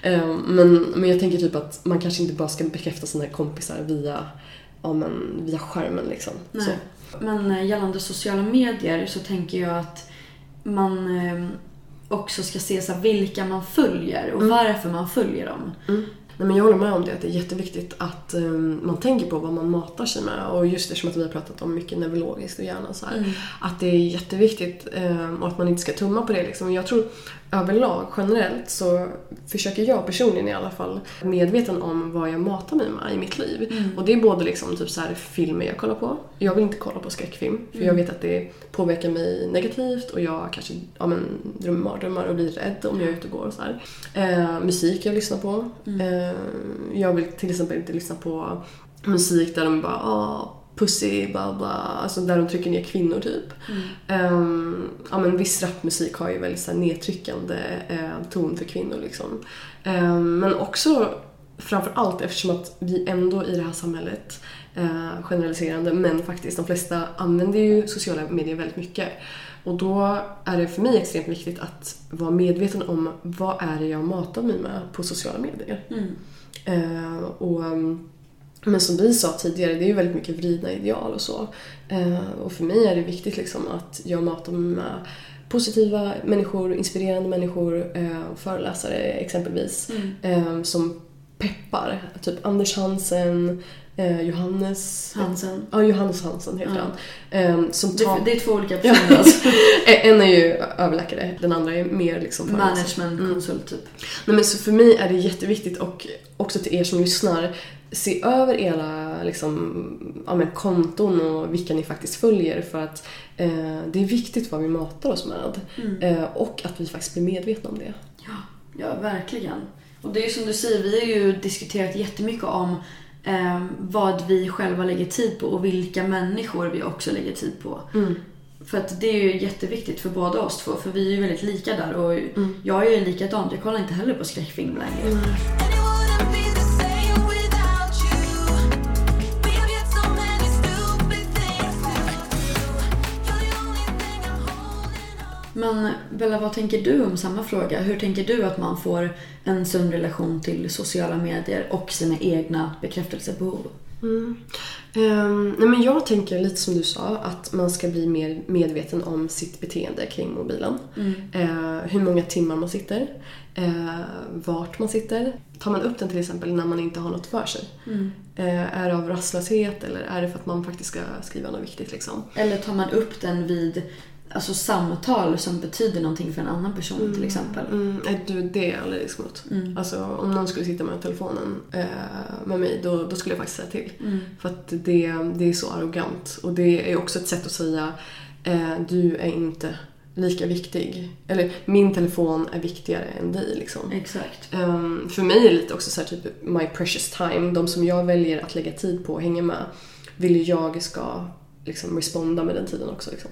Eh, men, men jag tänker typ att man kanske inte bara ska bekräfta sina kompisar via, ja, men, via skärmen liksom. Så. Nej. Men eh, gällande sociala medier så tänker jag att man eh, också ska se så vilka man följer och varför man följer dem. Nej, men jag håller med om det, att det är jätteviktigt att eh, man tänker på vad man matar sig med. Och just eftersom att vi har pratat om mycket neurologiskt och hjärnan så här, Att det är jätteviktigt eh, och att man inte ska tumma på det. Liksom. Jag tror överlag, generellt, så försöker jag personligen i alla fall medveten om vad jag matar mig med i mitt liv. Och det är både liksom, typ så här, filmer jag kollar på. Jag vill inte kolla på skräckfilm för jag vet att det påverkar mig negativt och jag kanske ja, men, drömmer mardrömmar och blir rädd om jag är ute och går och så här. Eh, musik jag lyssnar på. Eh, jag vill till exempel inte lyssna på musik där de bara ah, pussy, bla bla, alltså där de trycker ner kvinnor typ. Ehm, ja men viss rapmusik har ju väldigt så här, nedtryckande eh, ton för kvinnor liksom. Ehm, men också framför allt eftersom att vi ändå i det här samhället, eh, generaliserande, men faktiskt de flesta använder ju sociala medier väldigt mycket. Och då är det för mig extremt viktigt att vara medveten om vad är det jag matar mig med på sociala medier. Eh, och, um, men som vi sa tidigare, det är ju väldigt mycket vridna ideal och så. Eh, och för mig är det viktigt liksom att jag matar mig med positiva människor, inspirerande människor, eh, föreläsare exempelvis. Eh, som peppar. Typ Anders Hansen, Johannes... Hansen. Ja, Johannes Hansen heter Ja. han. Eh, som tar... Det, det är två olika personer alltså. en är ju överläkare, den andra är mer liksom. Managementkonsult typ. Nej, men så för mig är det jätteviktigt och också till er som lyssnar, se över era liksom, ja, men, konton och vilka ni faktiskt följer för att eh, det är viktigt vad vi matar oss med eh, och att vi faktiskt blir medvetna om det. Ja, ja, verkligen. Och det är ju som du säger, vi har ju diskuterat jättemycket om eh, vad vi själva lägger tid på och vilka människor vi också lägger tid på. För att det är ju jätteviktigt för båda oss två, för vi är ju väldigt lika där och jag är ju likadant, jag kollar inte heller på skräckfilm längre. Men Bella, vad tänker du om samma fråga? Hur tänker du att man får en sund relation till sociala medier och sina egna bekräftelsebehov? Ehm, nej men jag tänker lite som du sa, att man ska bli mer medveten om sitt beteende kring mobilen. Eh, hur många timmar man sitter, eh, vart man sitter. Tar man upp den till exempel när man inte har något för sig? Eh, är det av rastlöshet eller är det för att man faktiskt ska skriva något viktigt liksom? Eller tar man upp den vid alltså, samtal som betyder någonting för en annan person till exempel? Mm, du, det är jag allergisk mot. Alltså, om någon skulle sitta med telefonen eh, med mig, då, då skulle jag faktiskt säga till. För att det, det är så arrogant. Och det är också ett sätt att säga, eh, du är inte lika viktig. Eller, min telefon är viktigare än dig liksom. Exakt. Ehm, för mig är det lite också så här, typ my precious time. De som jag väljer att lägga tid på och hänga med vill jag ska liksom responda med den tiden också. Liksom.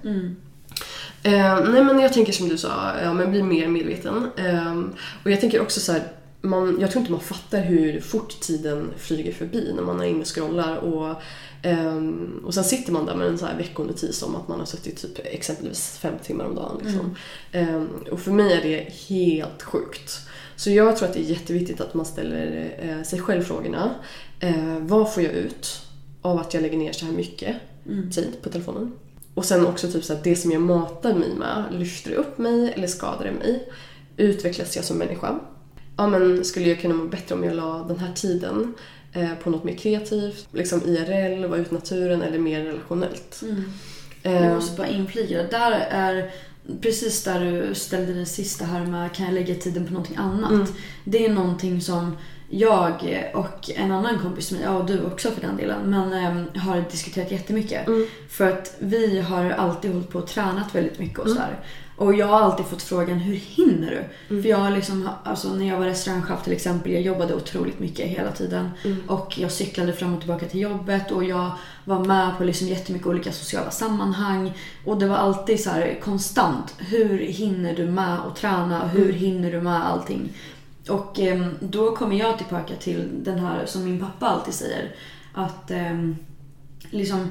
Eh, nej men jag tänker som du sa, ja, men bli mer medveten. Ehm, och jag tänker också så här, man, jag tror inte man fattar hur fort tiden flyger förbi när man är inne och scrollar. Och, ehm, och sen sitter man där med en så här veckonotis om att man har suttit typ exempelvis fem timmar om dagen. Liksom. Ehm, och för mig är det helt sjukt. Så jag tror att det är jätteviktigt att man ställer eh, sig själv frågorna. Eh, vad får jag ut av att jag lägger ner så här mycket tid på telefonen? Och sen också typ så att det som jag matar mig med, lyfter det upp mig eller skadar det mig? Utvecklas jag som människa? Ja men skulle jag kunna må bättre om jag la den här tiden eh, på något mer kreativt, liksom IRL, vara ute i naturen eller mer relationellt? Jag Eh, måste bara inflika, det där är precis där du ställde det sista här med kan jag lägga tiden på någonting annat? Det är någonting som jag och en annan kompis med, ja och du också för den delen, men eh, har diskuterat jättemycket. För att vi har alltid hållit på och tränat väldigt mycket och sådär. Och jag har alltid fått frågan, hur hinner du? För jag liksom, alltså när jag var restaurangchef till exempel, jag jobbade otroligt mycket hela tiden. Och jag cyklade fram och tillbaka till jobbet och jag var med på liksom jättemycket olika sociala sammanhang. Och det var alltid så här konstant, hur hinner du med att träna? Hur hinner du med allting? Och ehm, då kommer jag tillbaka till den här som min pappa alltid säger. Att ehm, liksom,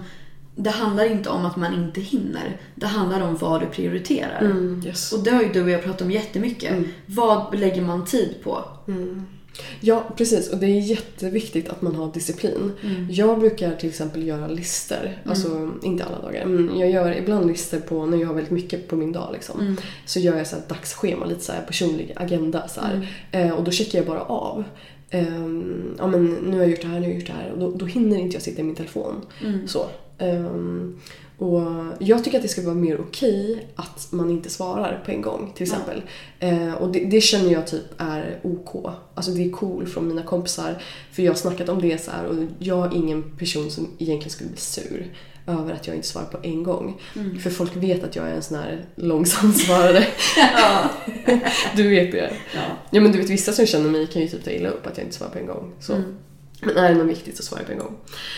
det handlar inte om att man inte hinner. Det handlar om vad du prioriterar. mm, yes. Och det har ju du och jag pratat om jättemycket. Vad lägger man tid på? Ja, precis. Och det är jätteviktigt att man har disciplin. Jag brukar till exempel göra listor. Alltså, inte alla dagar. Men jag gör ibland listor på när jag har väldigt mycket på min dag. Liksom. Så gör jag så här dagsschema, lite så här personlig agenda. Så här. Eh, och då checkar jag bara av. Ehm, ja, men nu har jag gjort det här, nu har jag gjort det här. Och då, då hinner inte jag sitta i min telefon. Så. Ehm, och jag tycker att det ska vara mer okej att man inte svarar på en gång till exempel. Eh, och det, det känner jag typ är OK. Alltså det är cool från mina kompisar. För jag har snackat om det så här och jag är ingen person som egentligen skulle bli sur över att jag inte svarar på en gång. För folk vet att jag är en sån här långsam svarare. du vet det. Ja. Ja men du vet vissa som känner mig kan ju typ ta illa upp att jag inte svarar på en gång. Så. Men är det något viktigt så svarar jag på en gång.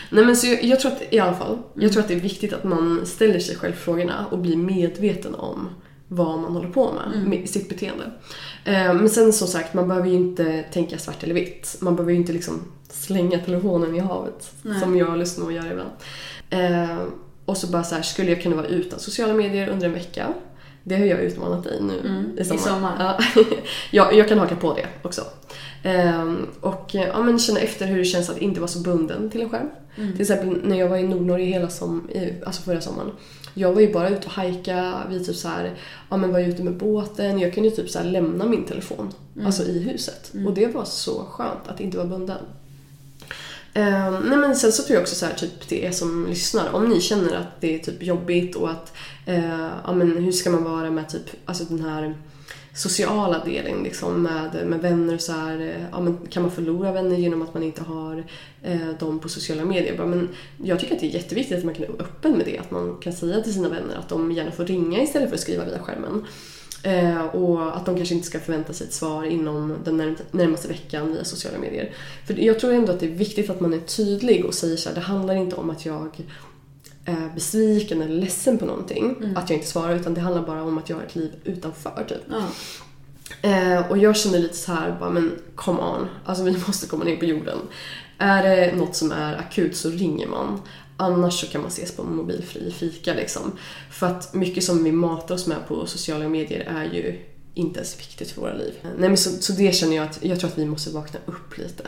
Nej men så jag, jag tror att i alla fall, jag tror att det är viktigt att man ställer sig själv frågorna och blir medveten om vad man håller på med, med sitt beteende. Eh, men sen som sagt, man behöver ju inte tänka svart eller vitt. Man behöver ju inte liksom slänga telefonen i havet Nej. som jag lyssnar och gör ibland. Eh, och så bara så här, skulle jag kunna vara utan sociala medier under en vecka? Det har jag utmanat dig nu Mm, i sommar. i sommar. Ja. jag, jag kan haka på det också. Ehm, och eh, ja, men känna efter hur det känns att inte vara så bunden till en skärm. Mm. Till exempel när jag var i Nordnorge hela som, alltså förra sommaren. Jag var ju bara ute och hajka, vi typ så här, ja men var ute med båten. Jag kunde ju typ så här lämna min telefon, Mm. alltså i huset. Och det var så skönt att inte vara bunden. Ehm, nej men sen så tror jag också så här, typ till er som lyssnar, om ni känner att det är typ jobbigt och att, eh, ja men hur ska man vara med typ, alltså den här sociala delen liksom med, med vänner och så här, eh, ja men kan man förlora vänner genom att man inte har eh, dem på sociala medier? Bara, Men jag tycker att det är jätteviktigt att man kan vara öppen med det, att man kan säga till sina vänner att de gärna får ringa istället för att skriva via skärmen. Eh, och att de kanske inte ska förvänta sig ett svar inom den närm- närmaste veckan via sociala medier. För jag tror ändå att det är viktigt att man är tydlig och säger så här, det handlar inte om att jag besviken eller ledsen på någonting, att jag inte svarar, utan det handlar bara om att jag har ett liv utanför typ. Ja. Eh, och jag känner lite så här, bara, men come on, alltså vi måste komma ner på jorden. Är det något som är akut så ringer man. Annars så kan man ses på en mobilfri fika liksom. För att mycket som vi matar oss med på sociala medier är ju inte ens viktigt för våra liv. Nej men så, så det känner jag att, jag tror att vi måste vakna upp lite.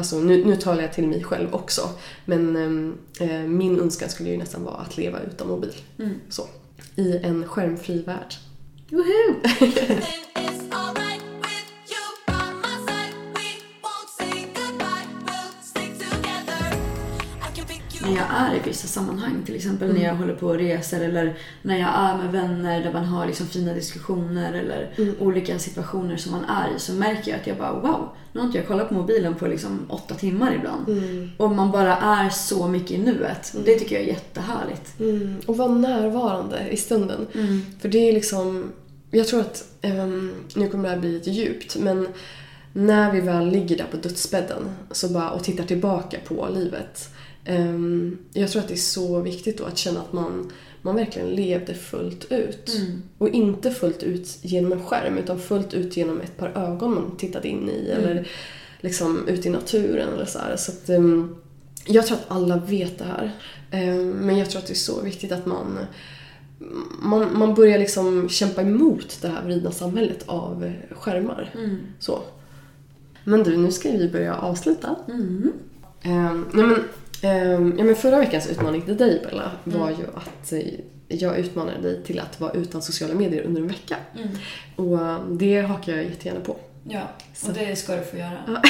Alltså nu, nu talar jag till mig själv också. Men ehm, eh, min önskan skulle ju nästan vara att leva utan mobil. Så. I en skärmfri värld. Woho! När jag är i vissa sammanhang, till exempel när jag håller på och reser eller när jag är med vänner där man har liksom fina diskussioner eller olika situationer som man är i så märker jag att jag bara wow, nu har inte jag kollat på mobilen på liksom åtta timmar ibland. Och man bara är så mycket i nuet. Och det tycker jag är jättehärligt. Mm, och vara närvarande i stunden. För det är liksom, jag tror att, ehm, nu kommer det här bli lite djupt, men när vi väl ligger där på dödsbädden så bara, och tittar tillbaka på livet. Ehm, jag tror att det är så viktigt då att känna att man, man verkligen levde fullt ut. Och inte fullt ut genom en skärm utan fullt ut genom ett par ögon man tittade in i eller liksom ut i naturen eller så här. Så att, ehm, jag tror att alla vet det här. Ehm, Men jag tror att det är så viktigt att man, man, man börjar liksom kämpa emot det här vridna samhället av eh, skärmar. Så. Men du, nu ska vi börja avsluta. Mm. Ehm, nej men, ja, men förra veckans utmaning till dig Bella var ju att eh, jag utmanade dig till att vara utan sociala medier under en vecka. Och eh, det hakar jag jättegärna på. Ja, och det ska du få göra.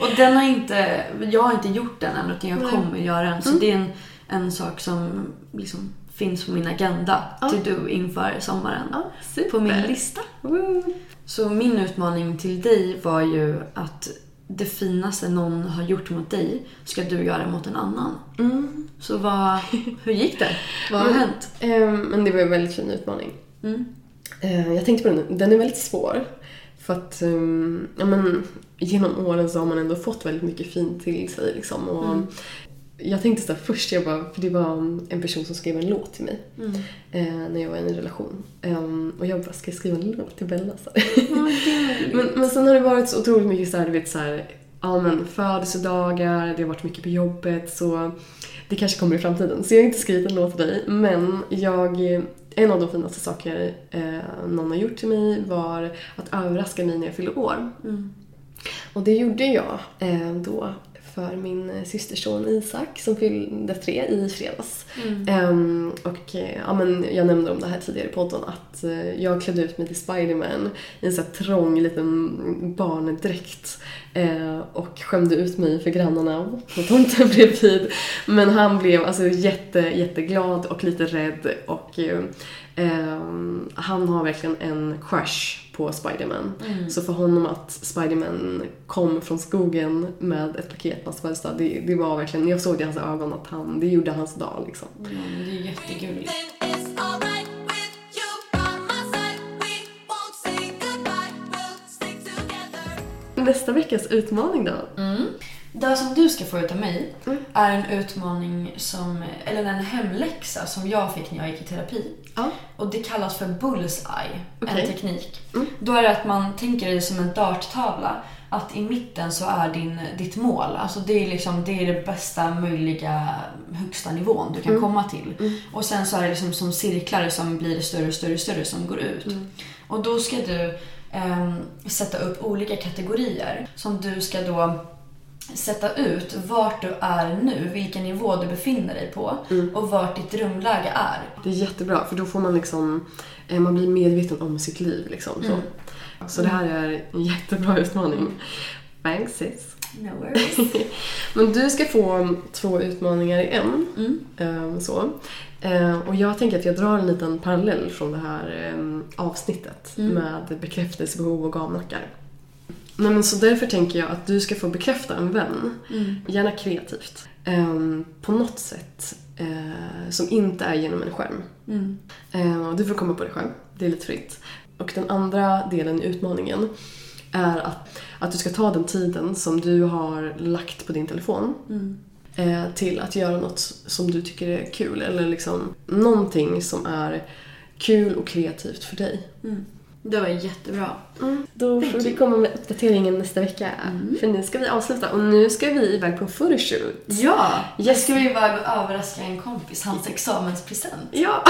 och den har inte, jag har inte gjort den än utan jag Nej. kommer göra den. Så det är en, en sak som liksom finns på min agenda Ja. till du inför sommaren. Ja. På min lista. Woo. Så min utmaning till dig var ju att det finaste någon har gjort mot dig ska du göra mot en annan. Mm. Så vad, hur gick det? Vad har Mm. hänt? Ehm, men det var en väldigt fin utmaning. Mm. Eh, Jag tänkte på den, den är väldigt svår. För att ehm, ja, men, genom åren så har man ändå fått väldigt mycket fint till sig. Liksom. Och Mm. Jag tänkte så först, jag bara, för det var en person som skrev en låt till mig Mm. eh, när jag var i en relation. Ehm, och jag bara, ska jag skriva en låt till Bella? Så här. men, men sen har det varit så otroligt mycket så här, du vet, så här, ja, men, födelsedagar, det har varit mycket på jobbet. Så det kanske kommer i framtiden. Så jag har inte skrivit en låt till dig. Men jag, en av de finaste saker eh, någon har gjort till mig var att överraska mig när jag fyllde år. Mm. Och det gjorde jag eh, då för min eh, systerson Isak som fyllde tre i fredags. Ehm, och eh, ja, men jag nämnde om det här tidigare i podden att eh, jag klädde ut mig till Spiderman i en så här trång liten barndräkt och skämde ut mig för grannarna på tomten bredvid. Men han blev alltså jätte, jätteglad och lite rädd och ehm, han har verkligen en crush på Spiderman. Så för honom att Spiderman kom från skogen med ett paket på hans födelsedag, det, det var verkligen, jag såg det i hans ögon att han, det gjorde hans dag liksom. Men det är jättegulligt. Nästa veckas utmaning då? Det som du ska få ut av mig Mm. är en utmaning som, eller en hemläxa som jag fick när jag gick i terapi. Ja. Och det kallas för bullseye, Okej. en teknik. Mm. Då är det att man tänker det som en darttavla. Att i mitten så är din, ditt mål, alltså det är liksom det är det bästa möjliga högsta nivån du kan Mm. komma till. Och sen så är det liksom som cirklar som blir större och större och större som går ut. Mm. Och då ska du ehm, sätta upp olika kategorier som du ska då sätta ut vart du är nu, vilken nivå du befinner dig på Mm. och vart ditt drömläge är. Det är jättebra för då får man liksom, eh, man blir medveten om sitt liv liksom. Så, Mm. så det här är en jättebra utmaning. Thanks sis. No worries. Men du ska få två utmaningar i en. Mm. eh, Så. Eh, Och jag tänker att jag drar en liten parallell från det här avsnittet Mm. med bekräftelsebehov och gamnackar. Nej, men så därför tänker jag att du ska få bekräfta en vän, Mm. gärna kreativt, eh, på något sätt eh, som inte är genom en skärm. Mm. Och Du får komma på det själv, det är lite fritt. Och den andra delen i utmaningen är att, att du ska ta den tiden som du har lagt på din telefon Mm. eh, till att göra något som du tycker är kul. Eller liksom någonting som är kul och kreativt för dig. Det var jättebra. Då får vi komma med uppdateringen nästa vecka. För nu ska vi avsluta och nu ska vi iväg på en photoshoot. Ja! Yes. Jag ska vi iväg och överraska en kompis, hans examenspresent. Ja!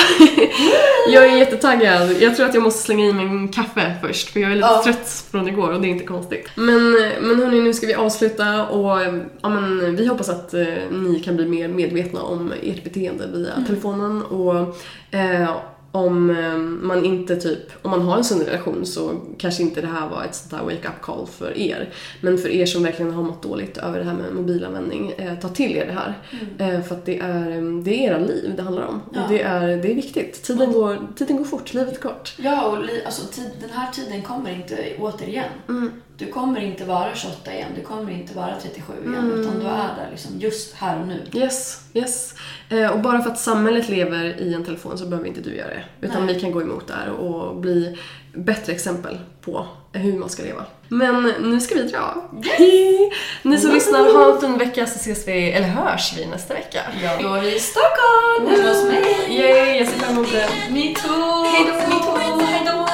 jag är jättetaggad. Jag tror att jag måste slänga i mig en kaffe först för jag är lite Ja. trött från igår och det är inte konstigt. Men, men hörni, nu ska vi avsluta och ja, men, vi hoppas att eh, ni kan bli mer medvetna om ert beteende via telefonen och eh, om eh, man inte typ, om man har en sund relation så kanske inte det här var ett sånt där wake-up call för er. Men för er som verkligen har mått dåligt över det här med mobilanvändning, eh, ta till er det här. Eh, för att det är, det är era liv det handlar om. Ja. Och det är, det är viktigt. Tiden går, tiden går fort, livet är kort. Ja, och li- alltså, tid, den här tiden kommer inte återigen. Mm. Du kommer inte vara 28 igen, du kommer inte vara 37 igen, utan du är där liksom just här och nu. Yes, yes. Eh, och bara för att samhället lever i en telefon så behöver inte du göra det. Utan Nej. vi kan gå emot där och bli bättre exempel på hur man ska leva. Men nu ska vi dra. Ni som lyssnar, ha en fin vecka så ses vi, eller hörs vi nästa vecka. Ja. Då är vi i Stockholm, hos mig. Yay, jag ser fram emot det. Me too! Me too! Hejdå!